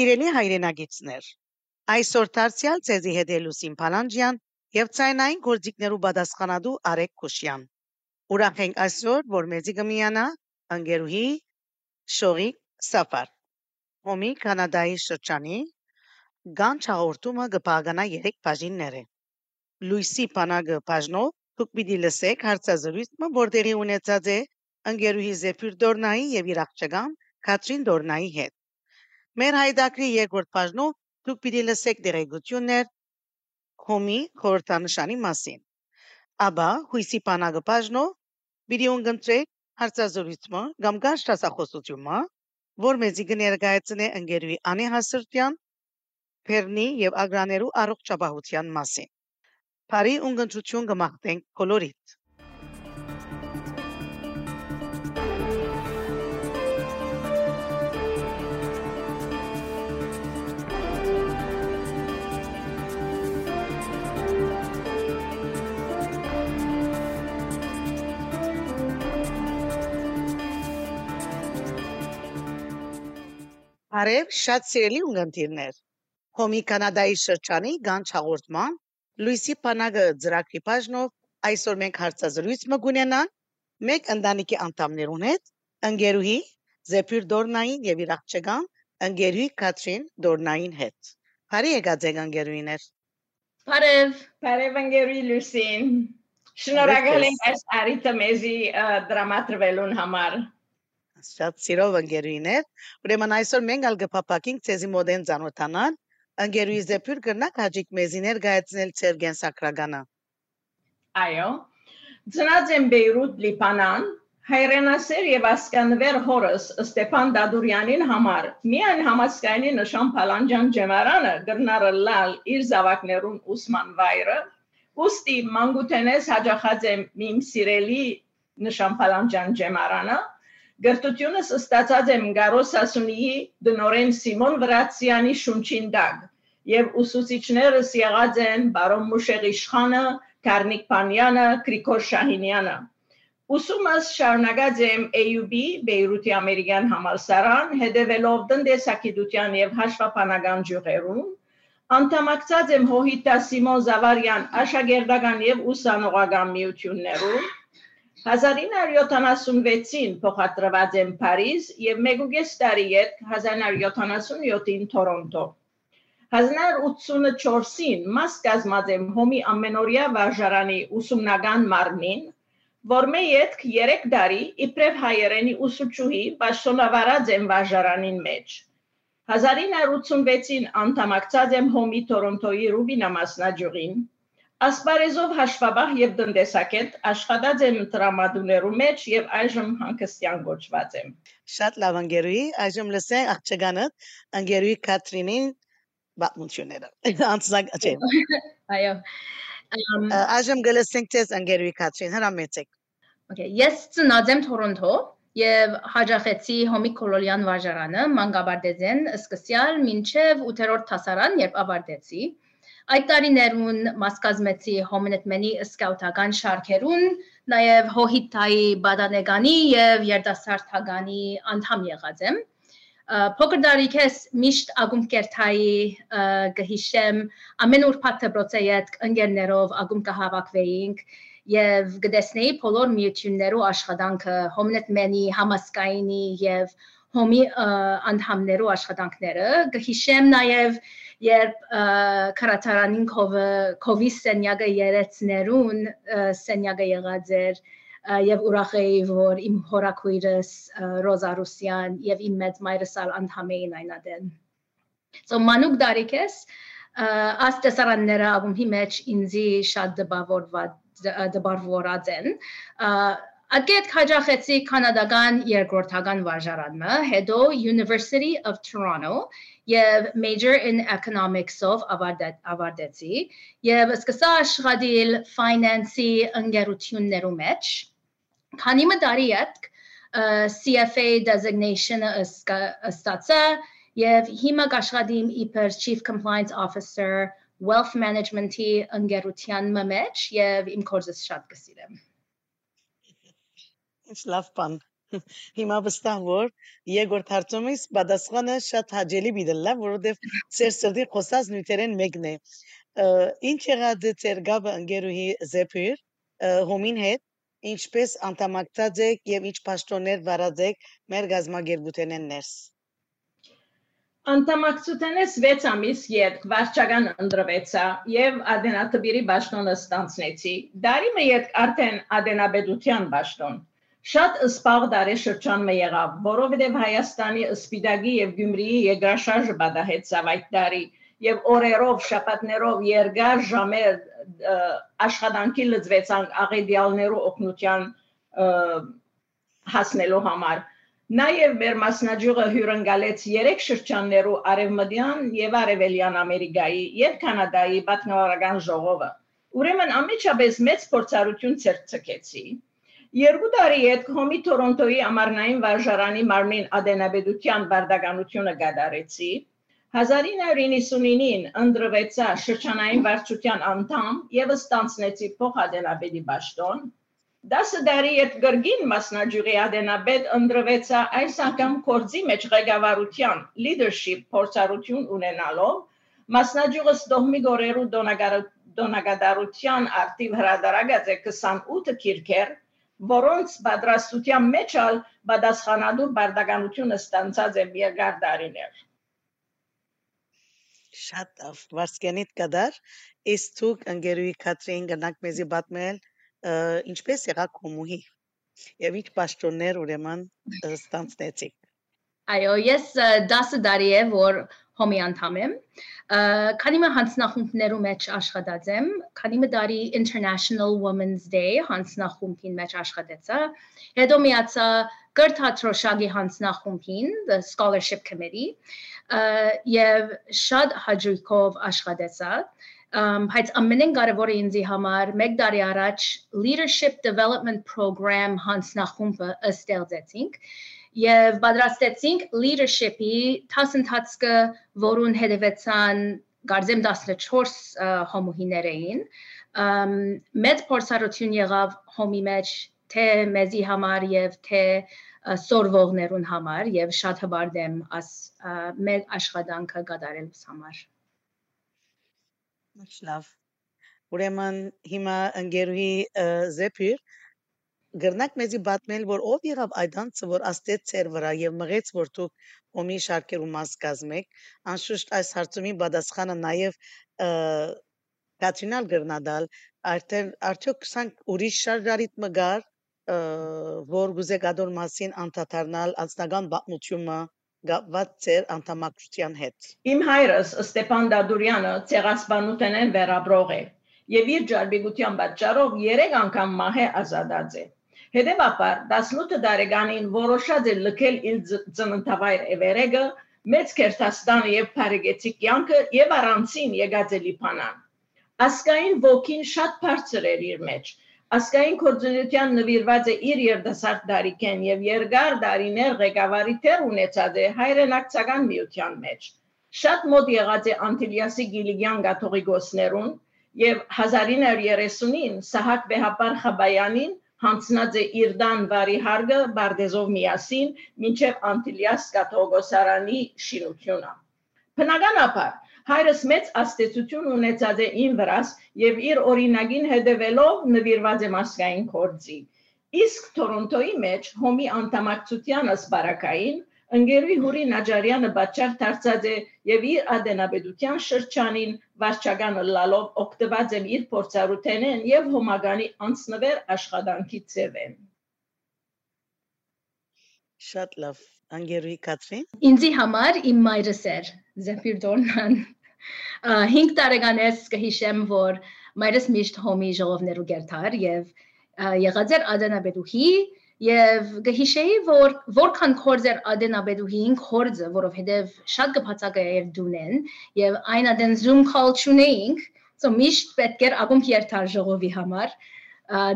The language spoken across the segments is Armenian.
Սիրելի հայրենագիտներ, այսօր դարձյալ ցեզի հետ է Լուսին Փալանջյան եւ ցայնային գործիքներու պատասխանատու Արեկ Քուշյան։ Ուրախ ենք այսօր, որ մեզի կմիանա անգերուհի Շորի Սաֆար։ Հոմի Կանադայի շրջանի Գան հաղորդումը կփաղանա 3 բաժիններ։ Լուիսի բանակը բաժնով դուք պիտի լսեք հարցազրույցը, որ տեղի ունեցած է ընկերուհի Զեփիր Դորնայի եւ իր աղջկան Կատրին Դորնայի հետ։ Մեր հայդակրի երկրորդ բաժնում դուք պիտի լսեք դերեկություններ Հոմի խորհրդանշանի մասին։ Աբա հույսի բանակը բաժնով պիտի ունգընտրեք հարցազրույցը կամ գաշտասախոսությունը, որ մեզի կներկայացնե ընկերուհի Անի Հասրտյան Փերնի եւ ագրաներու առողջապահության մասին։ Բարի ունգընտրություն կմաղթենք բոլորիդ։ Արև շատ սիրելի ունգընտիրներ։ Հոմի Կանադայի շրջանի Գանչ հաղորդման Լուիսի Պանագը ծրագրի բաժնով այսօր մենք հարցազրույց մգունենանք մեկ ընտանիքի անդամներուն հետ, ընկերուհի Զեփիր Դորնային եւ իր աղջկան ընկերուհի Կատրին Դորնային հետ։ Բարի եկած եք ընկերուհիներ։ Բարև, բարև ընկերուհի Լուսին։ Շնորհակալ ենք այս արիթը մեզի դրամատրվելուն համար։ Շատ սիրով ընկերուիներ, ուրեմն այսօր մենք ալ կփապակենք ցեզի մոդեն ցանոթանալ, ընկերուի զեփյուր կրնակ հաջիկ մեզիներ գայացնել ցերգեն սակրագանը։ Այո։ Ծնած եմ Բեյրութ, Լիբանան, հայրենասեր եւ ասկանվեր հորս Ստեփան Դադուրյանին համար միայն համասկայնի նշան Փալանջան ջեմարանը գրնարը լալ իր զավակներուն ուսման վայրը ուստի մանգութենես հաջախած եմ իմ սիրելի նշան Փալանջան ջեմարանը Գրտությունս ստացած եմ Գարոս Ասունիի դնորեն Սիմոն Վրացյանի շունչին դակ եւ ուսուցիչներս եղած են բարոն Մուշեղ Իշխանը, Կարնիկ Փանյանը, Գրիգոր Շահինյանը։ Ուսումս շարունակած եմ AUB Բեյրութի ամերիկյան համալսարան, հետևելով տնտեսագիտության եւ հաշվապանական ջուղերում, անդամակցած եմ Հոհիտա Սիմոն Զավարյան աշակերտական եւ ուսանողական միություններում 1976-ին փոխադրված եմ Փարիզ եւ մեգուգես տարի հետ 1977-ին Թորոնտո։ 1984-ին մաս կազմած եմ Հոմի ամենօրյա վարժարանի ուսումնական մարմին, որ მე յետք 3 տարի իբրև հայերենի ուսուցչուհի բաշտոնավարած եմ վարժարանին մեջ։ 1986-ին անդամակցած եմ Հոմի Թորոնտոյի Ռուբինա մասնաճյուղին, Ասպարեզով հաշվաբահ եւ տնտեսագետ աշխատած եմ տրամադուներու մեջ եւ այժմ հանգստյան գոչված եմ։ Շատ լավ ընկերուի, այժմ լսենք աղջկանը ընկերուի Կատրինին բացմունքները։ Անցնակ չէ։ Այո։ Այժմ գլսենք ցես ընկերուի Կատրին, հրամեցեք։ Okay, ես ծնած եմ Թորոնտո եւ հաջախեցի Հոմի Կոլոլյան վարժարանը մանկաբարձեն սկսյալ մինչեւ 8-րդ հասարան, երբ ավարտեցի։ Այդ տարիներուն մասկազմեցի Հոմնետմենի սկաուտական շարքերուն, նաև Հոհիտայի բադանեգանի եւ երդասարտականի անդամ եղած եմ։ Փոքր դարիքես միշտ ագում կերթայի գհիշեմ ամեն ուրբաթ դպրոցեյետ ընկերներով ագում կհավաքվեինք եւ գտեսնեի բոլոր միություններու աշխատանքը Հոմնետմենի համասկայինի եւ հոմի անդամներու աշխատանքները գհիշեմ նաև երբ քարացարանին կովը կովի սենյակը երեցներուն սենյակը եղած էր եւ ուրախ էի որ իմ հորակույրս Ռոզա Ռուսյան եւ իմ մեծ մայրս ալ անդամ էին այնադեն So մանուկ դարիքես աս տեսարանները ակումի մեջ ինձի շատ դպավորված դպարվորած են Ագետ քաջախեցի կանադական երկրորդական վարժարանը, հետո University of Toronto եւ major in economics-ով ավարտեցի եւ սկսա աշխատել finance-ի ընկերություններու մեջ։ Քանի մտարի հետ CFA designation-ը ստացա եւ հիմա աշխատիմ իբր Chief Compliance Officer Wealth Management-ի ընկերության մեջ եւ իմ կորսս շատ կսիրեմ։ Ինչ լավ բան։ Հիմա վստահ որ երկրորդ հարցումից պատասխանը շատ հաճելի բիդլա, որովհետև ծեր սրտի խոսած նյութերեն մեկն է։ Ինչ եղած է ծեր գաբը ընկերուհի Զեփիր հոմին հետ, ինչպես անդամակցած եք եւ ինչ պաշտոններ վարած եք մեր գազագերբութենեն ներս։ Անդամակցութենես 6 ամիս յետ վարչական ընդրվեցա եւ ադենատբիրի ճշտոնը ստանցնեցի։ Դարի մը յետ արդեն ադենաբեդության ճշտոն Շատ սպաղ դարաշրջան մը եղավ, որովհետև Հայաստանի Սպիտակի եւ Գյումրիի երկրաշարժը բադահեցավ այդ տարի եւ օրերով, շաբաթներով երկար ժամեր աշխատանքի լծվեցան աղեդիալներու օգնության հասնելու համար։ Նաև մեր մասնաճյուղը հյուրընկալեց երեք շրջաններու Արևմտյան եւ Արևելյան Ամերիկայի եւ Կանադայի պատնորական ժողովը։ Ուրեմն ամիջապես մեծ փորձառություն ցերցկեցի Երկու տարի հետ Հոմի Տորոնտոյի ամառնային վարժարանի մարմին ադենաբեդության բարդականությունը գդարեցի 1999-ին ընդրվեցա շրջանային վարչության անդամ եւ ստանցնեցի փոխադենաբեդի ճաշտոն 10 տարի հետ գրգին մասնաճյուղի ադենաբեդ ընդրվեցա այս անգամ կորձի մեջ ղեկավարության leadership փորձառություն ունենալով մասնաճյուղը ստողմի գորերու դոնագադարության ակտիվ հրադարագած է 28 քիրքեր որոնց պատրաստության մեջ ալ պատասխանատու բարդականությունը ստանցած է երկար տարիներ։ Շատ վարսկենիտ կդար, իսկ ցուկ ընկերուի Կատրին գնանք մեզի պատմել ինչպես եղավ կոմուհի եւ ինչ պաշտոններ ուրեմն ստանցնեցիք։ Այո, ես 10 տարի է որ հոմի անդամ եմ։ Քանի մը հանձնախումբներու մեջ աշխատած եմ, քանի մը դարի International Women's Day հանձնախումբին մեջ աշխատեցա, հետո միացա Գրթաթրոշագի հանձնախումբին, the Scholarship Committee, եւ շատ հաջողքով աշխատեցա um հայց ամենեն կարևորը ինձի համար մեկ տարի առաջ leadership development program հանձնախումբը ըստեղծեցինք եւ պատրաստեցինք leadership-ի տասնթացկը, որուն հետևեցան գարձեմ 14 հոմուհիներ էին մեծ փորձառություն եղավ հոմի մեջ թե մեզի համար եւ թե սորվողներուն համար եւ շատ հբարդեմ աս մեր աշխատանքը կատարելուց համար Լավ Ուրեմն հիմա ընկերուհի Զեփիր գրնակ մեզի պատմել, որ ով եղավ այդ անձը, որ աստեց ծեր վրա եւ մղեց, որ դուք ոմի շարքերու մաս կազմեք, անշուշտ այս հարցումի պատասխանը նաեւ Կատրինալ գրնադալ, արդեն արդյոք սանք ուրիշ շարժարիտ մգար, որ գուզե գադոր մասին անդադարնալ անձնական պատմությունը գապված ծեր անդամակցության հետ։ Իմ հայրս Ստեփան Դադուրյանը ցեղասպանութենեն վերաբրող է եւ իր ջարբիգության պատճառով 3 անգամ մահ է ազատած է։ Հետևաբար 18 տարեկանին որոշած է լքել իր ծննդավայր Էվերեգը, մեծ Քերթաստանը եւ Փարեգեցի կյանքը եւ առանցին եկած է Լիբանան։ Ասկային ոգին շատ բարձր էր իր մեջ։ Ասկային կորձունության նվիրված է իր երդասարդ դարիքեն եւ երկար դարիներ ղեկավարի թեր ունեցած է հայրենակցական միության մեջ։ Շատ մոտ եղած է Անտիլիասի Գիլիգյան գաթողիկոսներուն եւ 1930-ին Սահակ Բեհապար Խաբայանին հանցնած է Իրդան բարի հարգը Բարդեզով միասին մինչև Անտիլիաս կաթողոսարանի շինությունը։ Բնականաբար հայրս մեծ աստեցություն ունեցած է ին վրաս եւ իր օրինագին հետևելով նվիրված է մասկային կորձի։ Իսկ Տորոնտոյի մեջ հոմի անդամակցության ասպարակային Ընկերուի Հուրի Նաջարյանը բաճար դարձած է եւ իր ադենաբեդության շրջանին վարչականը լալով օգտված եմ իր փորձառութենեն եւ հոմագանի անցնվեր աշխատանքի ծևեն։ Շատ լավ։ Անգերուի Կատրին։ Ինձի համար իմ մայրս էր Զեփիր Դորնան։ 5 տարեկանից կհիշեմ, որ մայրս միշտ հոմի ժողովներու գերտար եւ եղած էր ադենաբեդուհի Եվ գհիշեի, որ որքան կորձեր ադենաբեդուհին կորձը, որովհետև շատ կփածակայեր դունեն, եւ այն ադեն Zoom call չունեինք, so միշտ պետք էր ակումբ երթար ժողովի համար։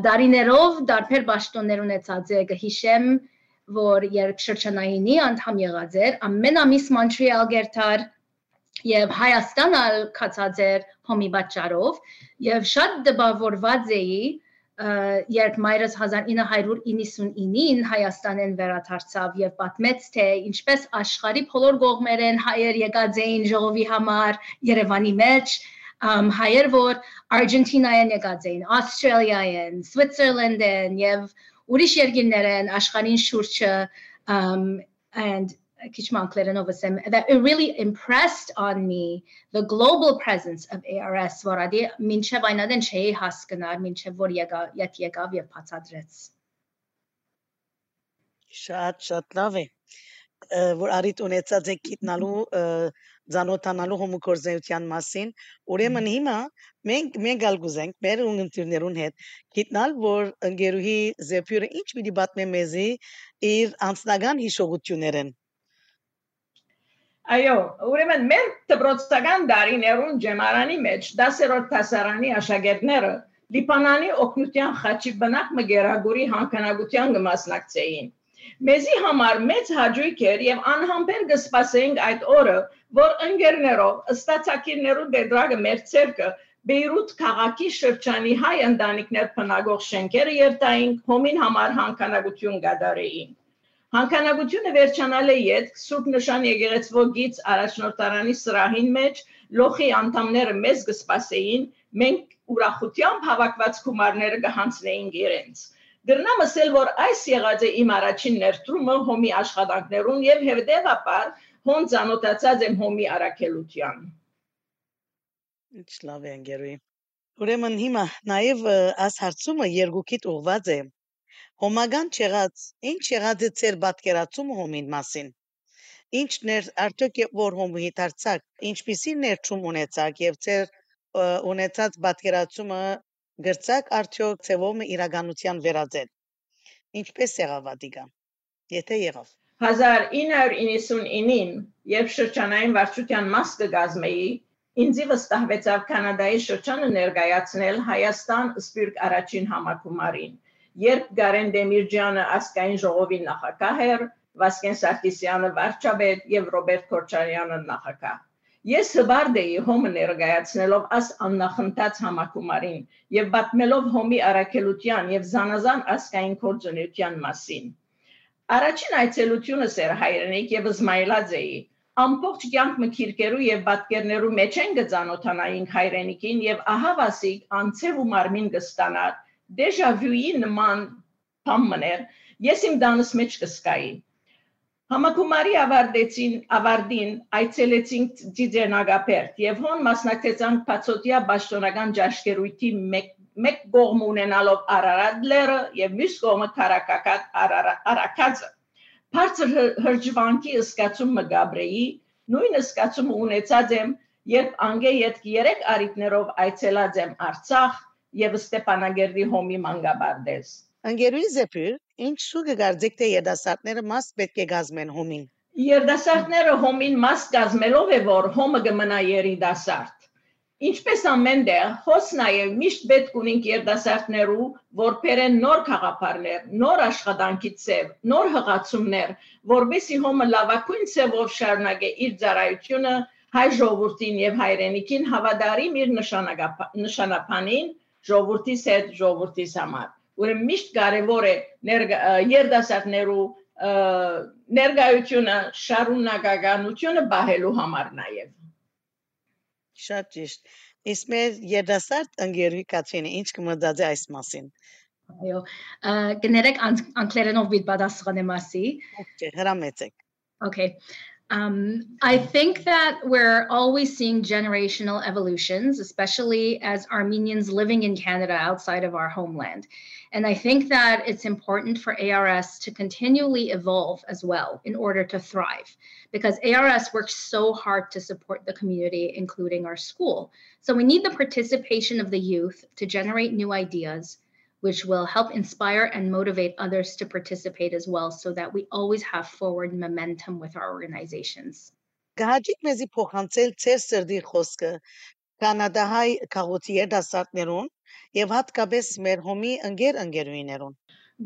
Դարիներով դարբեր ճաշտոններ ունեցած է գհիշեմ, որ երբ շրջանայինի անդամ եղած էր, ամեն ամիս Մոնտրեալ գերտար եւ Հայաստան ալ կացած էր հոմի բաճարով եւ շատ դպավորված էի երբ մայրս 1999-ին Հայաստանեն վերադարձավ եւ պատմեց թե ինչպես աշխարհի բոլոր կողմերեն հայեր եկած էին ժողովի համար Երևանի մեջ um հայեր որ Արգենտինայեն եկած էին, Australia-են, Switzerland-են եւ ուրիշ երկրներեն աշխարհին շուրջը um and Kichman that it really impressed on me the global presence of ARS որադի մինչև այնադեն չէի հասկնար մինչև որ եկա յետ եկավ եւ բացադրեց Շատ շատ լավ է որ արիտ ունեցած եք գիտնալու ցանոթանալու հոմոկորզեության մասին ուրեմն հիմա մենք մենք ալ գուզենք մեր ունգընտիրներուն հետ գիտնալ որ ընկերուհի Զեփյուրը ինչ պիտի պատմե մեզի իր անձնական հիշողություններն Այո, ուրեմն մեր դպրոցական դարիներուն ջեմարանի մեջ 10-րդ դասարանի աշակերտները Լիբանանի օկնության խաչի բնակ մգերագուրի հանքանագության կմասնակցեին։ Մեզի համար մեծ հաջույք էր եւ անհամբեր կսպասեինք այդ օրը, որ ընկերներով ըստացակիրներու դեդրագը մեր ցերկը Բեյրութ քաղաքի շրջանի հայ ընտանիքներ բնագող շենքերը երթային հոմին համար հանքանագություն գդարեին։ Հանքանագությունը վերջանալ է յետ Սուրբ նշան եկեղեցվո գից առաջնորդարանի սրահին մեջ լոխի անդամները մեզ կսպասեին, մենք ուրախությամբ հավաքված գումարները կհանձնեինք իրենց։ Դրնամ ասել, որ այս եղած է իմ առաջին ներդրումը հոմի աշխատանքներուն եւ հետեւաբար հոն ցանոթացած եմ հոմի արաքելության։ Ինչ լավ է անգերուի։ Ուրեմն հիմա նաև աս հարցումը երկուքիդ ուղված է Հոմագան չեղած, ինչ եղած է ձեր պատկերացումը հոմին մասին։ Ինչն էր արդյոք որ հոմի դարձակ, ինչպիսի ներչում ունեցաք եւ ձեր ունեցած պատկերացումը գրծակ արդյոք ծևոմը իրականության վերածել։ Ինչպես եղավ ադիգա։ Եթե եղավ 1999-ին, երբ շրջանային վարչության մաս կգազմեի, ինձի վստահվեցավ Կանադայի շրջանը ներկայացնել Հայաստան Սպիրկ առաջին համակումարին երբ Գարեն Դեմիրջյանը ասկային ժողովի նախակահ էր, Վասկեն Սարգսյանը վարչապետ եւ Ռոբերտ Քոչարյանը նախակահ։ Ես հբարդ էի հոմը ներկայացնելով աս աննախընթաց համակումարին եւ պատմելով հոմի արաքելության եւ զանազան ասկային կորձունության մասին։ Առաջին այցելությունս էր հայրենիք եւ զմայլած էի։ Ամբողջ կյանք մքիրկերու եւ պատկերներու մեջ են գծանոթանային հայրենիքին եւ ահավասիկ անցև ու մարմին կստանար դեժա վյուի նման բամներ ես իմ դանս մեջ կսկայի Համակումարի ավարտեցին ավարտին այցելեցինք Ձիձենագապերտ եւ հոն մասնակցեցանք Փացոտիա Բաշտոնական ճաշկերույթի մեկ մեկ կողմ ունենալով Արարատ լերը եւ մյուս կողմը Կարակակատ Արաքածը Բարձր հրջվանքի ըսկացում մգաբրեի նույն ըսկացումը ունեցած եմ երբ անգե յետ 3 արիտներով այցելած եմ Արցախ եւ Ստեփանագերդի հոմի մանգաբարդես։ Անգերուի զեպիր, ինչու կգարձեք թե երդասարտները մաս պետք է գազմեն հոմին։ Երդասարտները հոմին մաս գազմելով է որ հոմը կմնա երիտասարդ։ Ինչպես ամենտեղ, հոս նաև միշտ պետք ունենք երդասարտներու, որ բերեն նոր խաղապարներ, նոր աշխատանքի ծև, նոր հղացումներ, որովհետեւ հոմը լավակույն ծևով շարունակե իր ծառայությունը հայ ժողովրդին եւ հայրենիքին հավատարիմ իր նշանապանին ժողովրդիս հետ ժողովրդիս համար ուրեմն միշտ կարևոր է երդասարտներու ներգայությունը շարունակականությունը բահելու համար նաև շատ ճիշտ իսկ մեր երդասարտ ընկերուի Կատրինը ինչ կմտածի այս մասին Այո, գներեք անգլերենով բիտ պատասխանեմ ասի։ Okay, հրամեցեք։ Okay. Um, I think that we're always seeing generational evolutions, especially as Armenians living in Canada outside of our homeland. And I think that it's important for ARS to continually evolve as well in order to thrive, because ARS works so hard to support the community, including our school. So we need the participation of the youth to generate new ideas which will help inspire and motivate others to participate as well so that we always have forward momentum with our organizations. Գահաջիկ մեզի փոխանցել ծեր սրդի խոսքը կանադահայ քաղաքի երդասարտներուն եւ հատկապես մեր հոմի ընկեր ընկերուիներուն։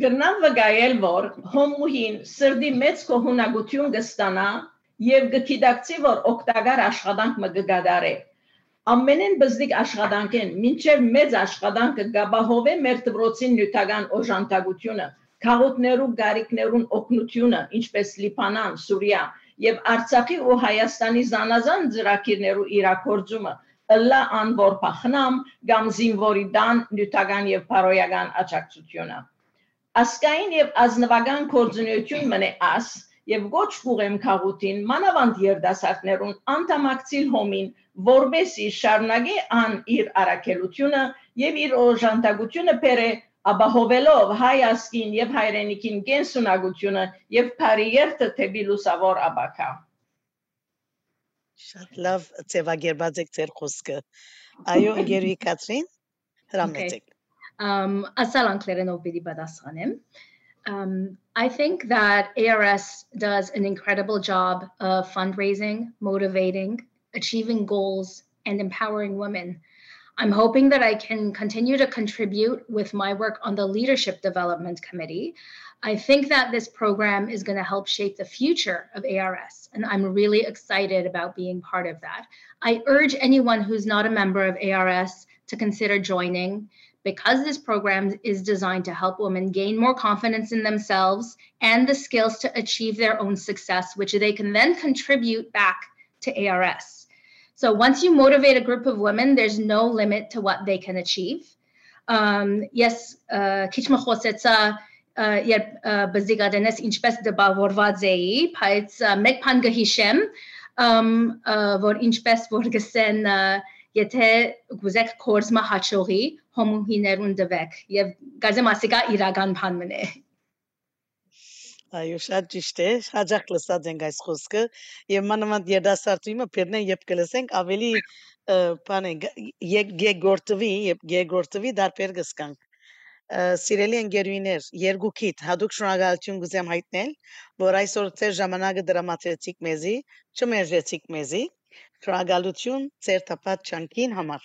Գրնան վգայել որ հոմուհին սրդի մեծ կողունակություն կստանա եւ գիտակցի որ օկտագար աշխատանք մը կգադարե ամենեն բզդիկ աշխատանքեն, մինչև մեծ աշխատանքը գաբահով է մեր դպրոցին նյութական օժանդակությունը, քաղաքներու գարիկներուն օգնությունը, ինչպես Լիբանան, Սուրիա եւ Արցախի ու Հայաստանի զանազան ծրագիրներու իրակորձումը, ըլլա անոր փախնամ կամ զինվորի դան նյութական եւ փարոյական աջակցությունը։ Ասկային եւ ազնվական կորձունություն մնե աս եւ ոչ կուղեմ քաղուտին մանավանդ երդասարտներուն անդամակցիլ հոմին որբեսի շարունակի ան իր արակելությունը եւ իր օժանդակությունը բերե ապահովելով հայ ասկին եւ հայրենիքին կենսունակությունը եւ բարիերթը թեպի լուսավոր աբակա Շատ լավ ծևագերբած եք ձեր խոսքը այո գերուի Կատրին հրամեցեք um ասալ անգլերենով պիտի պատասխանեմ um I think that ARS does an incredible job of fundraising, motivating, achieving goals, and empowering women. I'm hoping that I can continue to contribute with my work on the Leadership Development Committee. I think that this program is going to help shape the future of ARS, and I'm really excited about being part of that. I urge anyone who's not a member of ARS to consider joining because this program is designed to help women gain more confidence in themselves and the skills to achieve their own success, which they can then contribute back to ARS. So once you motivate a group of women, there's no limit to what they can achieve. Um, yes, քիչ խոսեցա երբ բզիկադենես ինչպես դպավորված էի, բայց մեկ բան կհիշեմ, որ ինչպես որ գսեն եթե գուզեք կորզմա հաճողի հոմուհիներուն դվեք եւ գազեմ ասիկա իրական բան մնե Այո, շատ ճիշտ է։ Հաջող լսած ենք այս խոսքը եւ մանավանդ երդասարտումը փերնեն երբ կլսենք ավելի բան է գեգորտվի եւ գեգորտվի դարբեր կսկանք։ Սիրելի ընկերուներ, երկուքիդ հadoop շնորհակալություն գուզեմ հայտնել, որ այսօր ձեր ժամանակը դրամատեցիք մեզի, չմերժեցիք մեզի։ Շնորհակալություն ձեր տապած չանկին համար։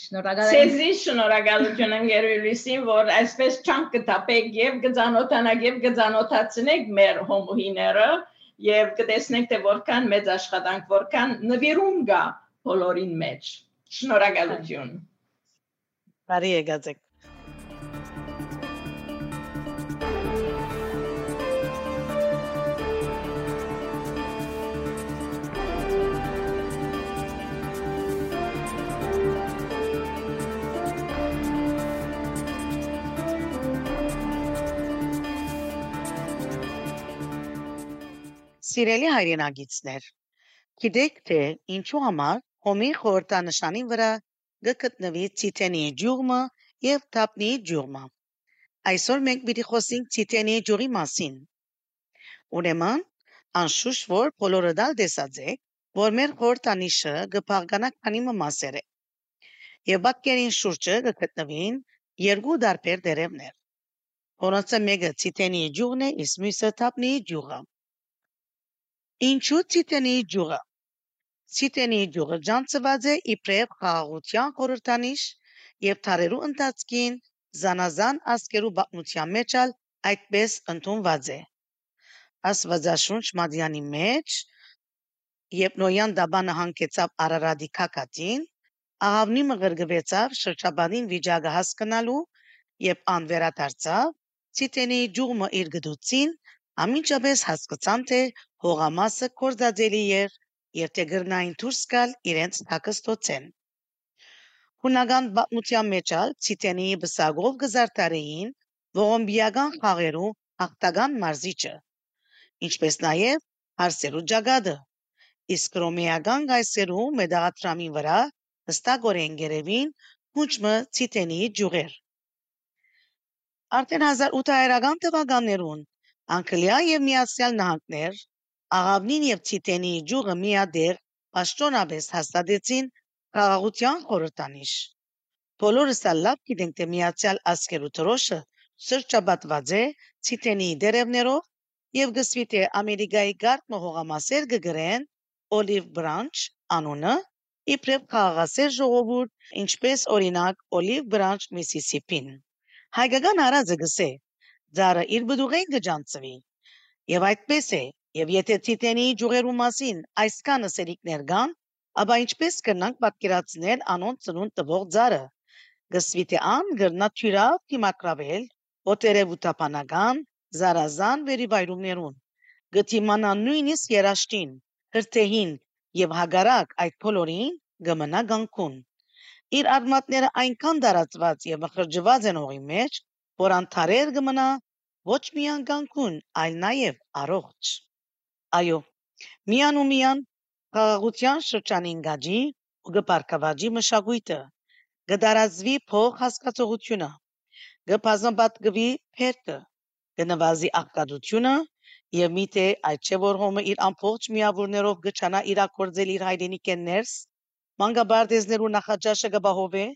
Շնորհակալ եմ։ Ցեզի շնորհակալություն եմ Գերուլիսին, որ այսպես չանք կտապեք եւ գծանոթանակ եւ գծանոթացնեք մեր հոմոհիները եւ կտեսնենք թե որքան մեծ աշխատանք, որքան նվիրում կա բոլորին մեջ։ Շնորհակալություն։ Բարի եկած Սիրելի հայրենագիտներ, գիտեք թե ինչու համար հոմի խորհրդանշանի վրա գտնվի ցիտենի ջուրմը եւ թափնի ջուրմը։ Այսօր մենք պիտի խոսենք ցիտենի ջուրի մասին։ Ուրեմն, անշուշտ որ բոլորը դալ տեսած եք, որ մեր խորհրդանիշը գփաղկանա քանի մասեր է։ Եվ բակերին շուրջը գտնվին երկու դարբեր դերևներ։ Որոնց մեկը ցիտենի ջուրն է, իսկ մյուսը թափնի ջուրը։ Ինչու Ցիտենի ջուրը։ Ցիտենի ջուրը ջանցված է իբրև խաղաղության խորհրդանիշ եւ թարերու ընթացքին զանազան ասկերու բաղնության մեջ ալ այդպես ընդունված է։ Աստվածաշունչ Մադյանի մեջ երբ Նոյան դաբանը հանգեցավ Արարատի քակատին, աղավնի մղրգվեցավ շրջաբանին վիճակը հասկանալու եւ անվերադարձավ Ցիտենի ջուրը իր գդուցին Ամիջապես հասկացան, թե հողամասը կործածելի էր եւ թե գրնային դուրս գալ իրենց հակստոցեն։ Հունական պատմության մեջ ալ ցիտենի բսագով գզարտարեին ողոմբիական խաղերու հաղթական մարզիչը, ինչպես նաև հարսերու ջագադը, իսկ ռոմեական գայսերու մեդաղատրամի վրա հստակորեն գերևին հուճմը ցիտենի ջուղեր։ Արդեն 1800-ական թվականներուն Անգլիա եւ Միացյալ Նահանգներ աղավնին եւ ցիտենի ջուղը միադեղ պաշտոնապես հաստատեցին խաղաղության խորհրդանիշ։ Բոլորս լավ գիտենք, թե Միացյալ Աշխարհի դրոշը սրճաբատված է ցիտենի դերևներով եւ գսվի թե Ամերիկայի գարտ հողամասեր կգրեն Olive Branch անունը իբրև խաղաղասեր ժողովուրդ, ինչպես օրինակ Olive Branch Mississippi-ն։ Հայկական հարազը գսե Ձարը իր բդուղեն կջանցվի։ Եվ այդպես է, եւ եթե Տիտենի ջուղերու մասին այսքանը սերիկներ կան, Աբա ինչպես կնանք պատկերացնել անոնց ծնունդ տվող ծառը։ Գսվիթե ան գրնա թյուրավ դիմակրավել օտերևութապանական զարազան վերիվայրումներուն։ Գտիմանա նույնիսկ երաշտին, հրթեհին եւ հագարակ այդ բոլորին գմնա գանկուն։ Իր արմատները այնքան դարածված եւ մխրջված են հողի մեջ, որ անթարեր կմնա ոչ միայն գանկուն, այլ նաեւ առողջ։ Այո, միան ու միան խաղաղության շրջանին գաջի ու գպարկավաջի մշակույթը, գդարածվի փող հասկացողությունը, գբազնբատկվի փերքը, գնվազի աղկատությունը եւ միթե այդ չէ որ հոմը իր ամբողջ միավորներով գճանա իրակորձել իր հայրենիքեն ներս, մանկաբարձերու նախաճաշը գբահովե,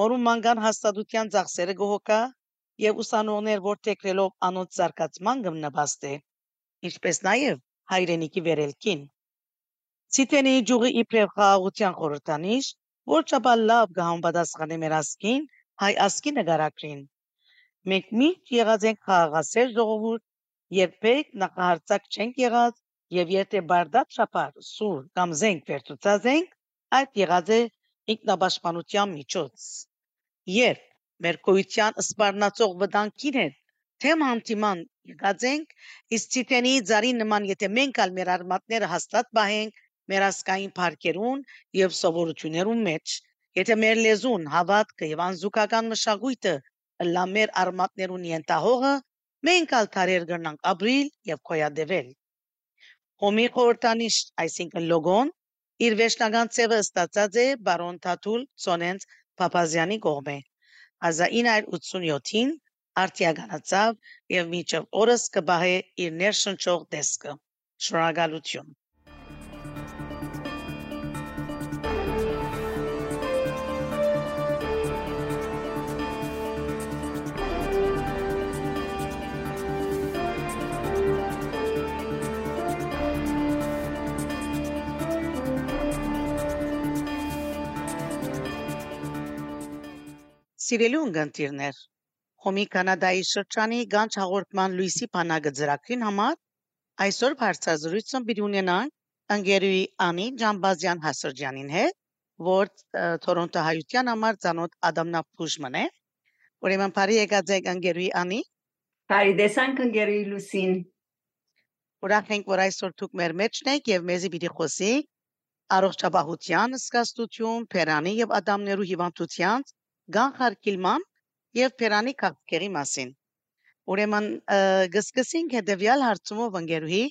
մորում մանկան հաստատության ծախսերը գոհոկա եւ ուսանողներ որթեքրելով անոնց զարգացման կմնպաստե, ինչպես նաեւ հայրենիքի վերելքին։ Ցիտենի ջուղի իբրև խաղաղության խորհրդանիշ, որ ճապա լավ կհամապատասխանի մեր ասկին, հայ ասկի նկարագրին։ Մենք միշտ եղած ենք խաղաղասեր ժողովուրդ, երբեք նախահարցակ չենք եղած եւ եթե բարդատ շապար սուր կամ զենք վերցուցած ենք, այդ եղած է ինքնապաշտպանության միջոց։ Երբ մեր գոյության սպառնացող վտանգին հետ թեմ հանդիման եկած ենք, իսկ Թիթենի ծարի նման եթե մենք ալ մեր արմատները հաստատ բահենք մեր ասկային парքերուն եւ սովորություններուն մեջ, եթե մեր լեզուն, հավատքը եւ անզուգական մշակույթը լա մեր արմատներուն ենտահողը, մենք ալ թարեր գրնանք ապրիլ եւ կոյադեվել։ Հոմի խորտանիշ, այսինքն լոգոն, իր վերջնական ծևը ստացած է բարոն Թաթուլ Սոնենց Փափազյանի կողմէ 1987-ին արտիականացավ եւ միջև օրս կբահե իր ներշնչող տեսքը։ Շնորհակալություն։ Սիրելի ունգընտիրներ, Հոմի Կանադայի շրջանի Գանչ հաղորդման լույսի բանակը ծրագրին համար այսօր բարձրազրույցը պիտի ունենանք ընկերուի Անի Ջամբազյան Հասրջյանին հետ, որ Թորոնտո հայության համար ցանոթ Ադամնապուժմն է։ Ուրեմն բարի եկած եք ընկերուի Անի։ Բարի տեսանք ընկերուի Լուսին։ Ուրախ ենք, որ այսօր դուք մեր մեջն եք եւ մեզի պիտի խոսենք առողջապահության սկաստություն, Փերանի եւ Ադամներու հիվանդության գանխարկիլման եւ Փերանի քաղաքերի մասին։ Ուրեմն գսկսենք հետեւյալ հարցումով ընկերուհի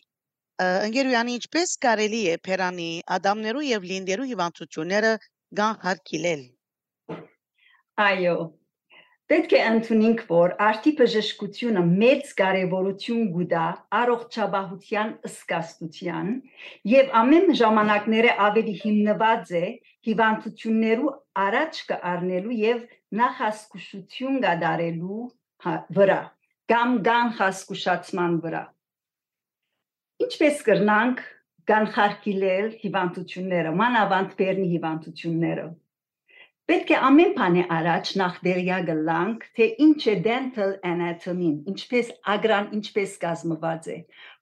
ընկերույանի ինչպես կարելի է Փերանի ադամներու եւ լինդերու հիվանդությունները գանխարկիլել։ Այո, Պետք է ընդունենք, որ արդի բժշկությունը մեծ կարևորություն գուտա առողջապահության ըսկաստության եւ ամեն ժամանակները ավելի հիմնված է հիվանդություններու առաջ կառնելու եւ նախասկուշություն գդարելու հա, վրա կամ կանխասկուշացման վրա։ Ինչպես կրնանք կանխարկիլել հիվանդությունները, մանավանդ բերնի հիվանդությունները Պետք է ամեն բանի առաջ նախ դերյակը լանք, թե ինչ է dental anatomy-ն, ինչպես ագրան ինչպես կազմված է։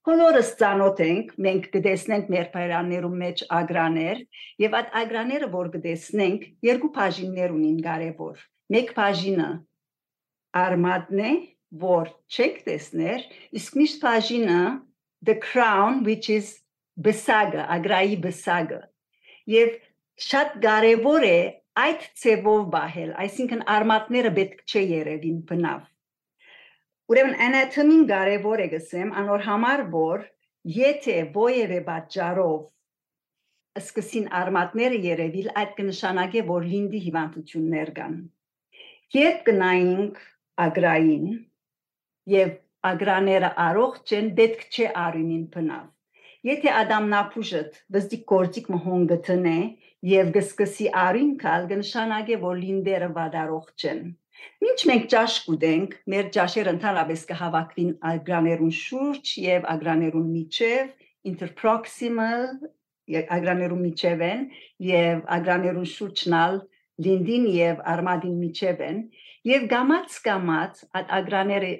Բոլորս ծանոթ ենք, մենք կտեսնենք մեր բայրաններում մեջ ագրաներ, եւ այդ ագրաները, որ կտեսնենք, երկու բաժիններ ունին կարևոր։ Մեկ բաժինը արմատն է, որ չեք տեսներ, իսկ միշտ բաժինը the crown which is բսագը, ագրայի բսագը։ Եվ շատ կարևոր է այդ ցևով բահել, այսինքն արմատները պետք չէ երևին բնավ։ Ուրեմն anatomy-ն կարևոր է գսեմ, անոր համար որ եթե ովևէ պատճառով սկսին արմատները երևիլ, այդ կնշանակե որ լինդի հիվանդություններ կան։ Երբ կնայինք ագրային եւ ագրաները առողջ են, պետք չէ արյունին բնավ։ Եթե ադամնապուժդ վզդիկ գործիկ մհոն գտնե եւ գսկսի արին կալ կնշանակե որ լինդերը վադարող չեն Ինչ մենք ճաշ կուտենք, մեր ճաշերը ընդհանրապես կհավաքվին ագրաներուն շուրջ եւ ագրաներուն միջև interproximal ագրաներուն միջև են եւ ագրաներուն շուրջնալ լինդին եւ արմադին միջև են եւ գամած գամած ագրաները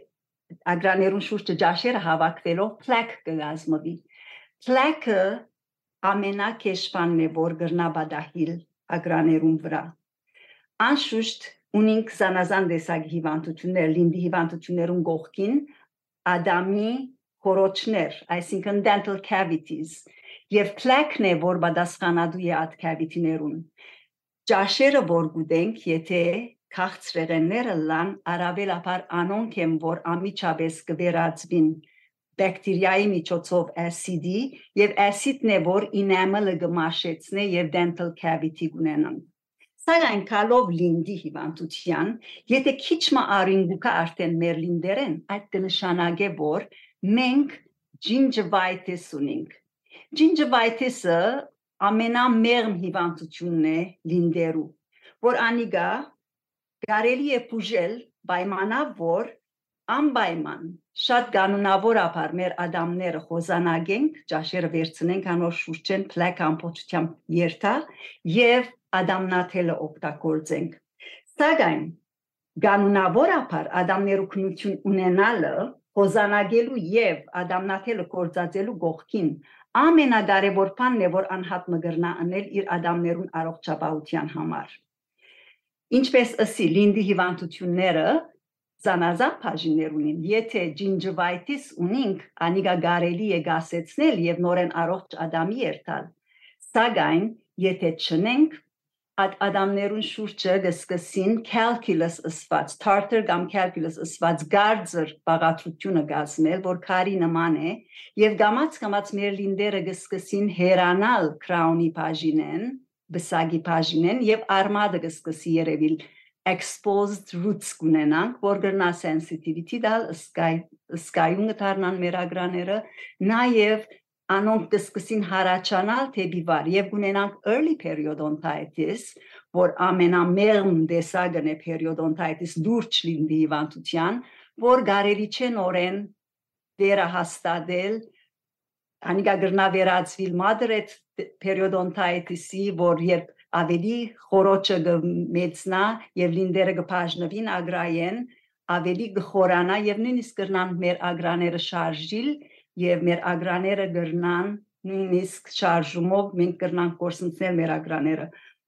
ագրաներուն շուրջը ճաշերը հավաքվելով plaque կգազմվի plaque-ը ամենակեշվանն է որ գրնաբադահիլ ագրաներուն վրա անշուշտ ունինք զանազան տեսակ հիվանդություններ լինդի հիվանդություններուն գողքին ադամի խորոչներ այսինքն dental cavities եւ plaque-ն է որ պատասխանատու է այդ cavity-ներուն ճաշերը որ գուտենք եթե քաղցրեղենները լան արաբելապար անոնք են որ ամիջապես կվերածվին բակտերիայի միջոցով acid-ի եւ acid-ն է որ enamel-ը կմաշեցնե եւ dental cavity կունենան Սակայն կալով լինդի հիվանդության, եթե քիչ մը արինգուկա արդեն մեր լինդերեն, այդ կնշանակե որ մենք gingivitis ունենք։ Gingivitis-ը ամենամեղմ հիվանդությունն է լինդերու, որ անիգա կարելի է բուժել պայմանավ որ անպայման շատ կանոնավորաբար մեր ադամները խոզանագենք, ճաշերը վերցնենք անոր շուրջեն փլակ ամբողջությամբ երթա եւ ադամնաթելը օգտագործենք։ Սակայն կանոնավորաբար ադամներու քնություն ունենալը խոզանագելու եւ ադամնաթելը կործածելու գողքին ամենակարևոր բանն է որ անհատ մգրնա անել իր ադամներուն առողջապահության համար Ինչպես ըսի լինդի հիվանդությունները զանազան բաժիններ ունին։ Եթե gingivitis ունենք, անիգա գարելի է գասեցնել եւ նորեն առողջ ադամի երթալ։ Սակայն եթե չնենք, այդ ադամներուն շուրջը կսկսին calculus ըսված, tartar կամ calculus ըսված գարձր բաղադրությունը գազմել, որ քարի նման է, եւ գամած գամած մեր լինդերը կսկսին հերանալ crown-ի բաժինեն, բսագի բաժինեն եւ արմադը կսկսի երևիլ exposed roots կունենանք, որ գրնա sensitivity դալ սկայ սկայունը դառնան մեր ագրաները, նաեւ անոնք կսկսին հարաճանալ թեպի վար եւ ունենանք early periodontitis, որ ամենամեղմ դեսագն է periodontitis դուրջ լինի հիվանդության, որ գարելի չէ նորեն վերահաստատել անիգա գրնա վերածվիլ մադրետ periodontitis-ի, որ երբ ավելի խորոչը մեծնա եւ լինդերը կբաժնվին ագրայեն, ավելի գխորանա եւ նույնիսկ կրնան մեր ագրաները շարժիլ եւ մեր ագրաները գրնան նույնիսկ շարժումով մենք կրնանք կորսնցնել մեր ագրաները։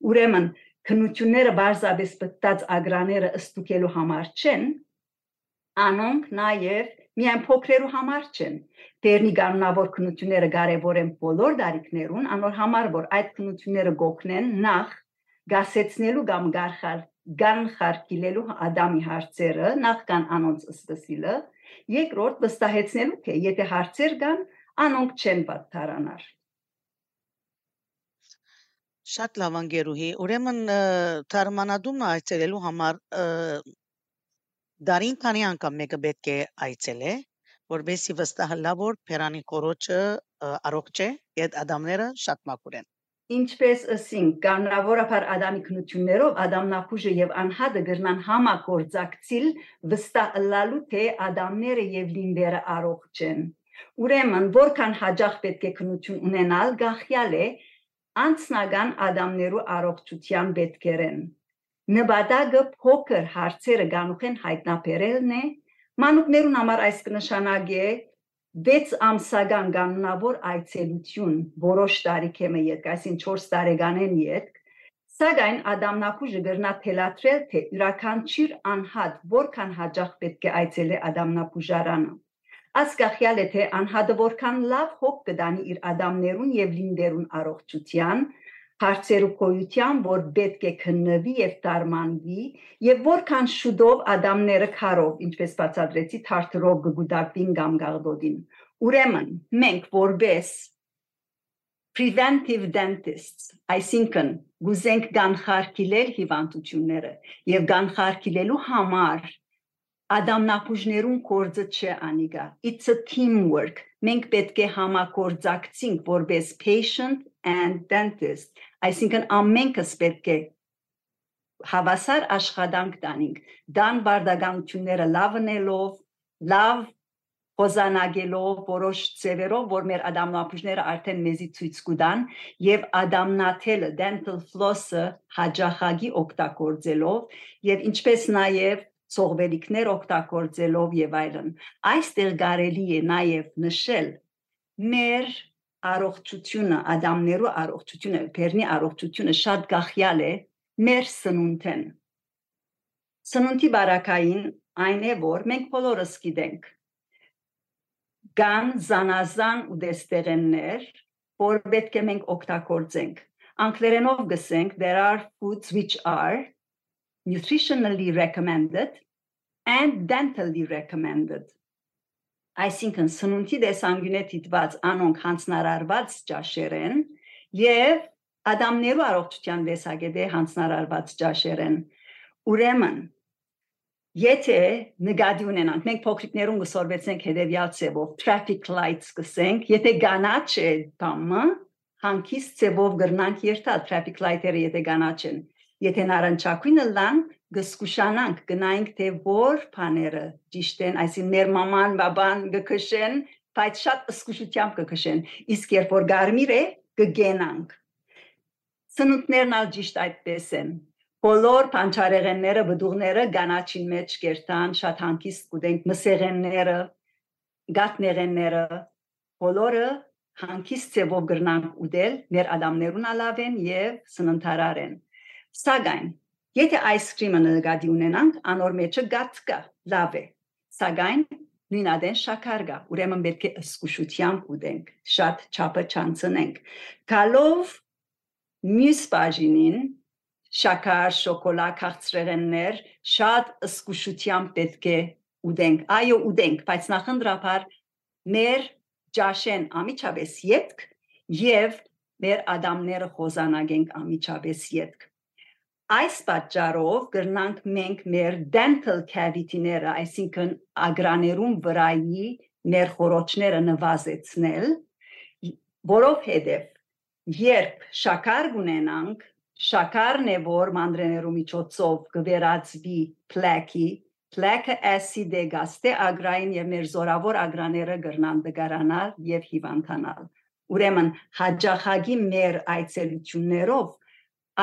Ուրեմն քնությունները բարձաբես պատած ագրաները ըստուկելու համար չեն, անոնք նաև միայն փոքրերու համար չեն։ Տերնի կանոնավոր քնությունները կարևոր են բոլոր դարիքներուն, անոր համար որ այդ քնությունները գոքնեն նախ գասեցնելու կամ գարխար գանխարկիլելու ադամի հարցերը նախքան անոնց ըստսիլը, երկրորդ վստահեցնելու թե եթե հարցեր կան, անոնք չեն պատթարանար։ Շատ լավ անգերուհի, ուրեմն թարմանադումն այցելելու համար Դարին քանի անգամ մեկը պետք է այցելե, որբեսի վստահ որ Փերանի կորոջը առողջ է, այդ ադամները շատ մաքուր են։ Ինչպես ասինք, կանոնավորաբար ադամի քնություններով ադամնապուժը եւ անհատը գրնան համագործակցիլ վստահ լալու թե ադամները եւ լինդերը առողջ են։ Ուրեմն, որքան հաջող պետք է քնություն ունենալ, գախյալ է անցնական ադամներու առողջության պետքերեն նպատակը փոքր հարցերը գանուխեն հայտնաբերելն է մանուկներուն համար այս կնշանակե 6 ամսական կանոնավոր այցելություն որոշ տարիքեմը յետ, այսին 4 տարեկանեն յետ, սակայն ադամնապուժը գրնա թելատրել, թե յուրաքանչյուր անհատ որքան հաջող պետք է այցելե ադամնապուժարանը։ Ասկախյալ է թե անհատը որքան լավ հոգ կդանի իր ադամներուն եւ լինդերուն առողջության, հարցերու կոյության, որ պետք է քննվի եւ տարմանվի եւ որքան շուտով ադամները քարով, ինչպես բացատրեցի, թարթրով կգուտակվին կամ գաղդոդին։ Ուրեմն, մենք որպես preventive dentists, այսինքն գուզենք կանխարգելել հիվանդությունները եւ կանխարգելելու համար ադամնապուժներուն կորձը չէ անիգա it's a teamwork մենք պետք է համագործակցենք որպես patient and dentist Այսինքն ամենքս պետք է հավասար աշխատանք տանենք դան բարդականությունները լավնելով, լավ հոզանագելով որոշ ծևերով, որ մեր ադամնապուժները արդեն մեզի ցույց կտան եւ ադամնաթելը dental floss-ը հաջախագի օգտագործելով եւ ինչպես նաեւ ծողվելիքներ օգտագործելով եւ այլն։ Այստեղ կարելի է նաեւ նշել մեր առողջությունը, ադամներու առողջությունը, բերնի առողջությունը շատ գախյալ է մեր սնունդեն։ Սնունդի բարակային այն է, որ մենք բոլորս գիտենք կան զանազան ուտեստեղեններ, որ պետք է մենք օգտագործենք։ Անգլերենով գսենք there are foods which are nutritionally recommended and dentally recommended այսինքն սնունդի դեսանգյունե դիտված անոնք հանցնարարված ճաշեր են եւ ադամներու առողջության դեսագետե հանցնարարված ճաշեր են ուրեմն եթե նկատի ունենանք մենք փոքրիկներուն գսորվեցենք հետեւյալ ցեվով traffic lights գսենք եթե գանաչ է բամը հանկիստ ցեվով գրնանք երթալ traffic light-երը եթե գանաչ են եթե նարնջակույնը լան գսկուշանանք գնայինք թե որ բաները ճիշտ են այսին մեր մաման բաբան գքշեն բայց շատ սկուշությամբ կքշեն իսկ երբ որ գարմիր է կգենանք սնունդներն ալ ճիշտ այդպես են. Բոլոր փանչարեղենները բդուղները գանաչին մեջ կերտան շատ հանկիստ կուտենք մսեղենները գատնեղենները բոլորը հանկիստ ծևով գրնանք ուտել մեր ադամներուն ալավեն եւ սննդարար են սակայն Եթե այսկրիմը նկատի ունենանք, անոր մեջը գած կա, լավ է։ Սակայն նույնադեն շաքար կա, ուրեմն պետք է ըսկուշությամբ ուտենք, շատ չափը չանցնենք։ Գալով մյուս բաժինին շաքար, շոկոլադ, քաղցրեղեններ շատ ըսկուշությամբ պետք է ուտենք։ Այո, ուտենք, բայց նախնդրապար մեր ջաշեն ամիջապես յետք եւ մեր ադամները խոզանագենք ամիջապես յետք Այս պատճառով կրնանք մենք մեր dental cavity-ները, այսինքն ագրաներում վրայի մեր խորոչները նվազեցնել, որովհետև երբ շաքար ունենանք, շաքարն է որ մանրեներու միջոցով կվերածվի plaque-ի, plaque-ը acid է գաստե ագրային եւ մեր զորավոր ագրաները գրնան դգարանալ եւ հիվանդանալ։ Ուրեմն հաջախագի մեր այցելություններով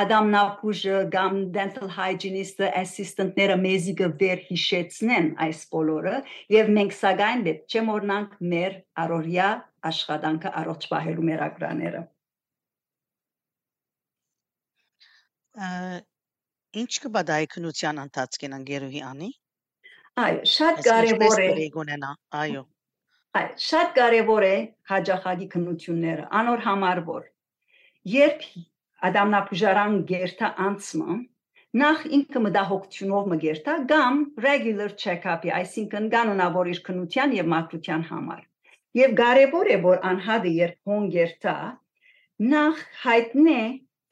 ադամնապուժը կամ dental hygienist-ը assistant-ները մեզի գվեր հիշեցնեն այս բոլորը եւ մենք սակայն պետք չէ մոռնանք մեր առօրյա աշխատանքը առողջ պահելու մեր ագրաները ինչ կբադայի քնության ընթացքին անգերուհի անի? Այո շատ կարևոր է այո այ շատ կարևոր է հաջախագի քնությունները անոր համար որ երբ ադամնապուժարան գերտա անցմը նախ ինքը մտահոգությունով մգերտա կամ regular check-up-ի, այսինքն կանոնավոր իր քնության եւ մաքրության համար։ Եվ կարևոր է որ անհատը երբ հոնգերտա նախ հայտնե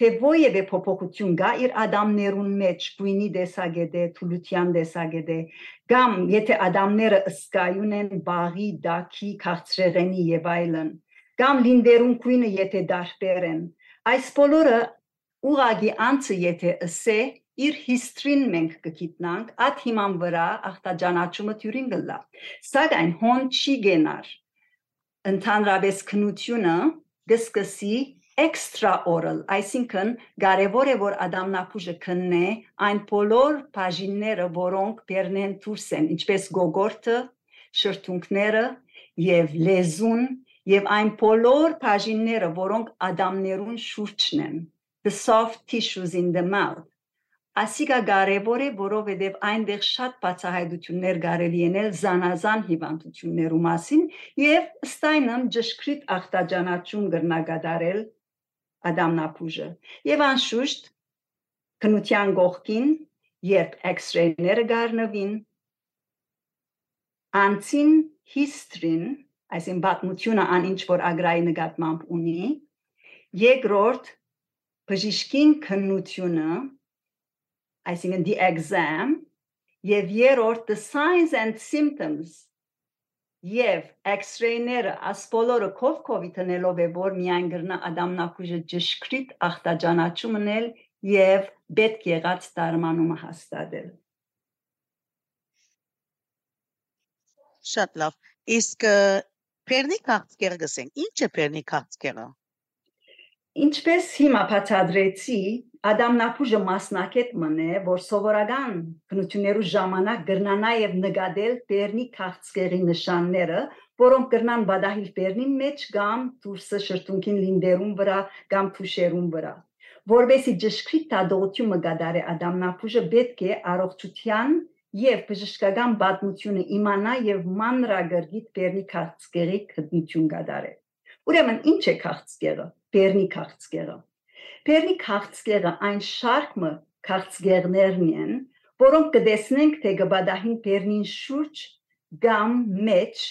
թե ովևէ փոփոխություն կա իր ադամներուն մեջ գույնի դեսագետե, թուլության դեսագետե, կամ եթե ադամները ըսկայուն են բաղի, դակի, քաղցրեղենի եւ այլն, կամ լինդերուն գույնը եթե դարբեր են, Այս բոլորը ուղագի անցը եթե ասե իր հիստրին մենք կգիտնանք, այդ հիման վրա ախտաջանաչումը թյուրին գլա։ Սակայն հոն չի գենար։ Ընդհանրապես քնությունը գսկսի extra oral, այսինքն կարևոր է որ ադամնապուժը քննե այն բոլոր բաժինները, որոնք բերնեն դուրս են, ինչպես գոգորտը, շրթունքները եւ լեզուն եւ այն բոլոր բաժինները, որոնք ադամներուն շուրջն են, the soft tissues in the mouth, ասիկա կարևոր է, որովհետև այնտեղ շատ բացահայտություններ կարելի ենել զանազան հիվանդություններու մասին եւ ստայնն ճշգրիտ ախտաջանաչում գրնագադարել ադամնապուժը եւ անշուշտ քնության գողքին երբ X-ray-ները գարնվին անցին history-ն այսին պատմությունը ան ինչ որ ագրայի նկատմամբ ունի երկրորդ բժիշկին քննությունը այսինքն the exam եւ երրորդ the signs and symptoms եւ x-ray-ները ասպոլորը կով կովի տնելով է որ միայն գրնա ադամնակուժը ճշգրիտ ախտաջանաչումն էլ եւ պետք եղած դարմանումը հաստատել Շատ լավ։ Իսկ Պերնի քաղցկերը գսենք։ Ինչ է Պերնի քաղցկերը։ Ինչպես հիմա բացադրեցի, Ադամնապուժը մասնակետ մնե, որ սովորական քնություններու ժամանակ գրնա նաև նկատել Բերնի քաղցկեղի նշանները, որոնք կրնան բադահիլ Բերնի մեջ կամ դուրսը շրթունքին լինդերում վրա կամ թուշերում վրա։ Որբեսի ճշգրիտ տադողությունը գադարե Ադամնապուժը պետք է առողջության եւ բժշկական պատմությունը իմանա եւ մանրագրգիտ Բերնի քաղցկեղի քննություն գադարե։ Ուրեմն ինչ է քաղցկեղը։ Բերնի քաղցկեղը? Բերնի քաղցկեղը այն շարքը քաղցկեղներն են, որոնք կտեսնենք թե գբադահին Բերնին շուրջ կամ մեջ,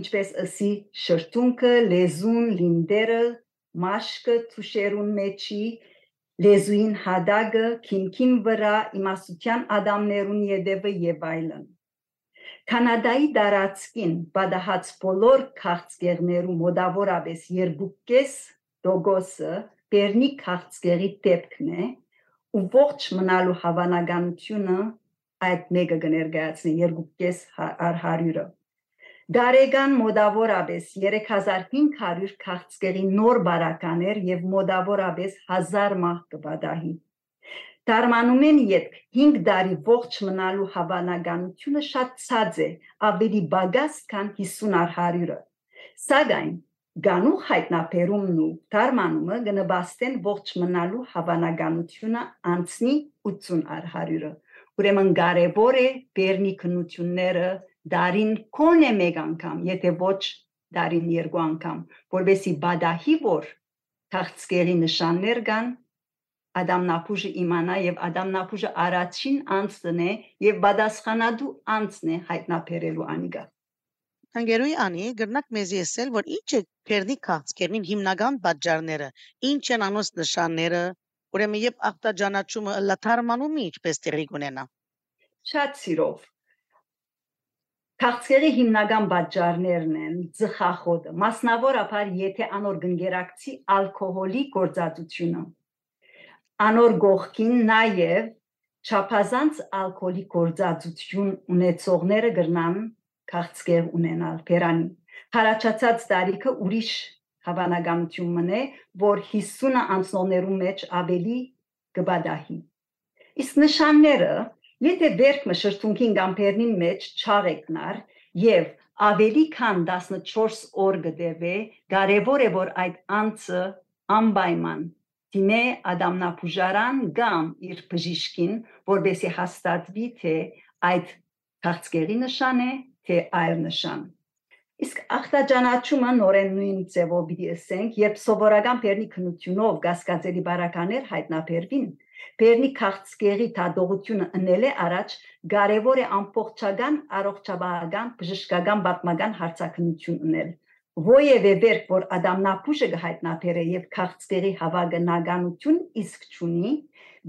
ինչպես ասի շրթունքը, լեզուն, լինդերը, մաշկը, թուշերուն մեջի, լեզուին հադագը, քինքին վրա, իմաստության ադամներուն յետևը եւ այլն։ Կանադայի դարածքին բադահած բոլոր քաղցկեղներու մոդավորապես երկուկես դոգոսը Բերնի քաղցկեղի դեպքն է ու ողջ մնալու հավանականությունը այդ մեկը կներկայացնի 2.5 առ 100-ը։ Գարեգան մոդավորապես 3500 քաղցկեղի նոր բարականեր եւ մոդավորապես 1000 մահ կբադահի։ Դարմանում են յետք 5 տարի ողջ մնալու հավանականությունը շատ ցած է, ավելի բագաս, քան 50 առ 100-ը։ Սակայն Գանուխ հայտնաբերումն ու դարմանումը գնաբաստեն ողջ մնալու հավանականությունը անցնի 80 առ 100-ը։ Ուրեմն կարևոր է բերնի քնությունները դարին կոնե մեկ անգամ, եթե ոչ դարին երկու անգամ, որովհետեւ բադահի որ քաղցկերի նշաններ կան Ադամնապուժը իմանա եւ Ադամնապուժը առաջին անձն է եւ բադասխանադու անձն է հայտնաբերելու անիգա Հանգերուի անի գրնակ մեզ եսել, որ ինչ է Փերնի քաղցկերին հիմնական պատճառները, ինչ են անոց նշանները, ուրեմն եւ ախտաջանաչումը լաթարմանում ինչպես տեղի կունենա։ Շատ սիրով։ Քաղցկերի հիմնական պատճառներն են. ծխախոտը, մասնավորապես եթե անոր գնգերակցի ալկոհոլի գործածությունը։ Անոր գողքին նաև չափազանց ալկոհոլի գործածություն ունեցողները գրնան քաղցկեղ ունենալ Փերանի։ Հարաճած տարիքը ուրիշ հավանականություն մնե, որ 50-ը անցնողներու մեջ ավելի կբադահի։ Իսկ նշանները, եթե վերքը շրթունքին կամ Փերնին մեջ չաղեկնար եւ ավելի քան 14 օր գտեվե, կարևոր է որ այդ անձը անպայման դիմե ադամնապուժարան կամ իր բժիշկին, որբեսի հաստատվի թե այդ քաղցկերի նշան է թե այլ նշան։ Իսկ ախտաջանաչումը նորեն նույն ձևով պիտի ասենք, երբ սովորական բերնի քնությունով գասկածելի բարականեր հայտնաբերվին, բերնի քաղցկեղի թադողությունը ընել է առաջ կարևոր է ամբողջական առողջապահական բժշկական պատմական հարցակնություն ունել ովևէ վերք որ ադամնապուշը հայտնաբերե եւ քաղցկեղի հավագնականություն իսկ ճունի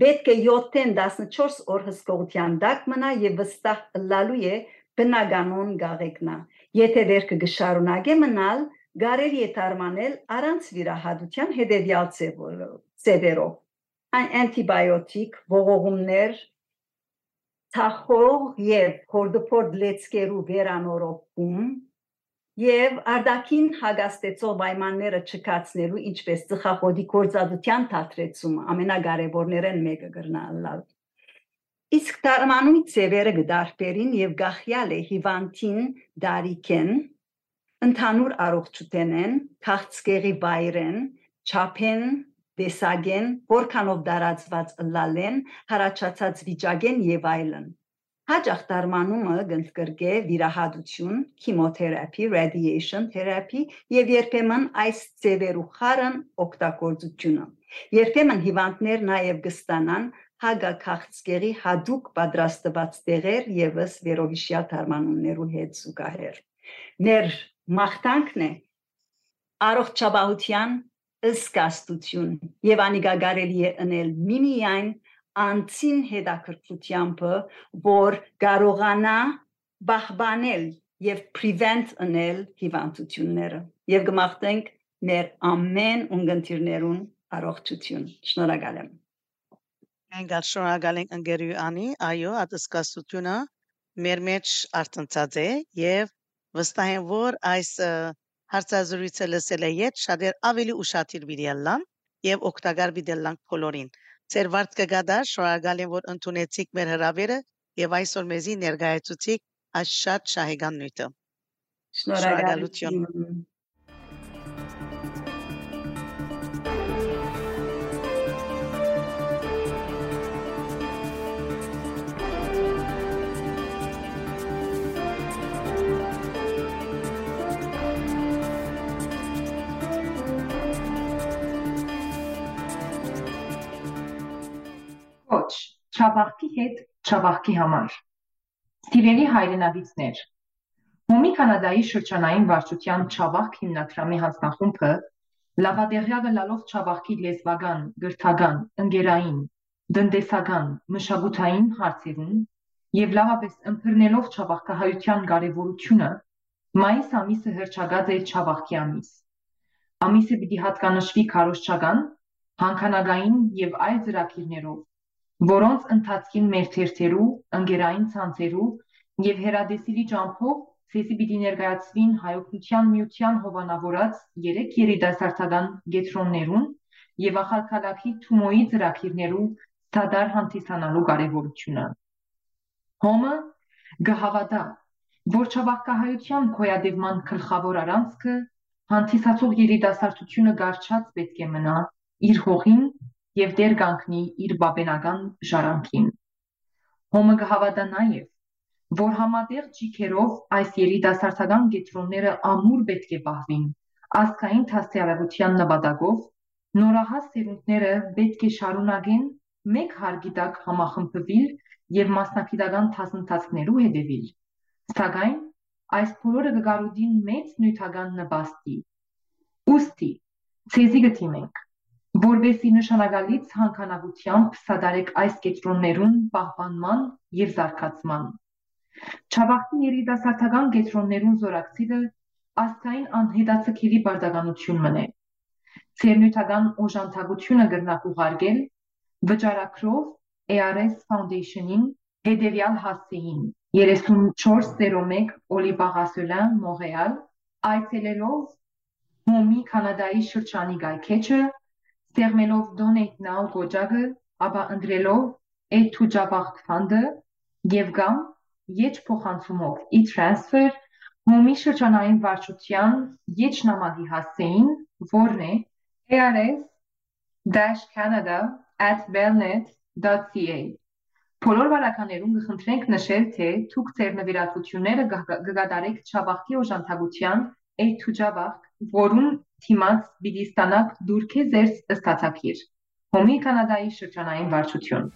պետք է 7-ին 14 օր հսկողության դակ մնա եւ վստահ լալու է բնականon գաղեկնա։ Եթե վերքը գշարունակե մնալ, գարելի է դարմանել առանց վիրահատության հետևյալ ծևերով։ Այն անտիբիոտիկ, ողողումներ, թախող եւ կորդոփորդ լեցկերու վերանորոգում եւ արդակին հագաստեցող պայմանները չկացնելու ինչպես ծխախոտի կորցածության թատրեցումը ամենակարևորներն մեկը գրնալալ Իսկ դարմանույթ ծևերը գդարբերին եւ գախյալ է հիվանդին դարիքեն ընդհանուր առողջութենեն քաղցկեղի բայրեն չափեն դեսագեն որքանով դարածված լալեն հարաճած վիճակեն եւ այլն հաջող դարմանումը գնդկրկե վիրահատություն քիմոթերապի radiation therapy եւ երբեմն այս ծևերու խարն օգտագործությունը երբեմն հիվանդներ նաեւ կստանան հագակաղցկերի հadoop պատրաստված տեղեր եւս վերողիշյալ թարմանումներու հետ զուգահեռ։ Ներ մախտանքն է. Առողջապահության ըսկաստություն եւ անիգագարելի է ընել միմիայն անցին հետաքրքրությամբ որ կարողանա բահբանել եւ prevent անել հիվանդությունները եւ գմախտենք մեր ամեն ունգընտիրներուն առողջություն շնորհակալ եմ Մենք շնորհակալ ենք ընկերուի անի, այո, ատսկասությունը մեր մեջ արտնցած է եւ վստահ եմ, որ այս հարցազրույցը լսել է ետ շատեր ավելի ուշադիր վիրելան եւ օգտակար դիտելանք բոլորին։ Ձեր վարձ կգադար, շնորհակալ եմ, որ ընդունեցիք մեր հրավերը եւ այսօր մեզի ներկայացուցիք այս շատ շահեկան նյութը։ Շնորհակալություն։ Ոչ, Չաբախքի հետ Չաբախքի համար։ Սիրելի հայրենագիտներ, Հոմի Կանադայի շրջանային վարչության Չաբախք հիմնադրամի հանձնախումբը լավադեղյակը լալով Չաբախքի լեզվական, գրթական, ընկերային, տնտեսական, մշակութային հարցերում եւ լավապես ըմբռնելով Չաբախքահայության կարեւորությունը, մայիս ամիսը հրճագած է Չաբախքի ամիս։ Ամիսը պիտի հատկանշվի քարոշչական, հանքանագային եւ այլ ծրագիրներով, որոնց ընթացքին մեր թերթերու, ընկերային ցանցերու եւ հերադեսիլի ջամփով ցեսի պիտի ներկայացվին հայօգնության միության հովանավորած 3 երիտասարդական գետրոններուն եւ ախալքալակի Թումոյի ծրագիրներու ստադար հանդիսանալու կարեւորությունը։ Հոմը գհավատա, որ չավախկահայության կոյադևման գլխավոր առանցքը հանդիսացող երիտասարդությունը գարչած պետք է մնա իր հողին եւ դեր կանգնի իր բաբենական ժառանգին։ Հոմը կհավատա նաեւ, որ համատեղ ջիքերով այս երիտասարդական գետրոնները ամուր պետք է պահվին ասկային հասարակության նպատակով նորահաս սերունդները պետք է շարունակեն մեկ հարգի տակ համախմբվել եւ մասնակիտական դասընթացներու հետևել սակայն այս բոլորը կգարուդին մեծ նյութական նպաստի ուստի ցեզի գտիմենք որբեսի նշանակալից հանքանակությամբ սադարեք այս կետրոններուն պահպանման եւ զարգացման։ Չավախտի երիտասարդական կետրոններուն զորակցիվը աստային անհետացքելի բարդականություն մնե։ Ցերնյութական օժանդակությունը գրնակ ուղարկել վճարակրով ARS Foundation-ին հետևյալ հասցեին 3401 Օլիբաղասոլան Մոնրեալ այցելելով Հոմի Կանադայի շրջանի գայքեչը ստեղմելով Donate Now գոճակը, ապա ընտրելով to Jabach Fund-ը եւ կամ եջ փոխանցումով e-transfer հոմի շրջանային վարչության եջնամագի հասցեին, որն է ARS-Canada@bellnet.ca Բոլոր վարականերուն կխնդրենք նշել, թե դուք ձեր նվիրատվությունները կգադարեք Չաբախքի օժանդակության to Jabach, որուն թիմած պիտի ստանաք դուրքե ձեր ստացակիր։ Հոմի Կանադայի շրջանային վարչություն։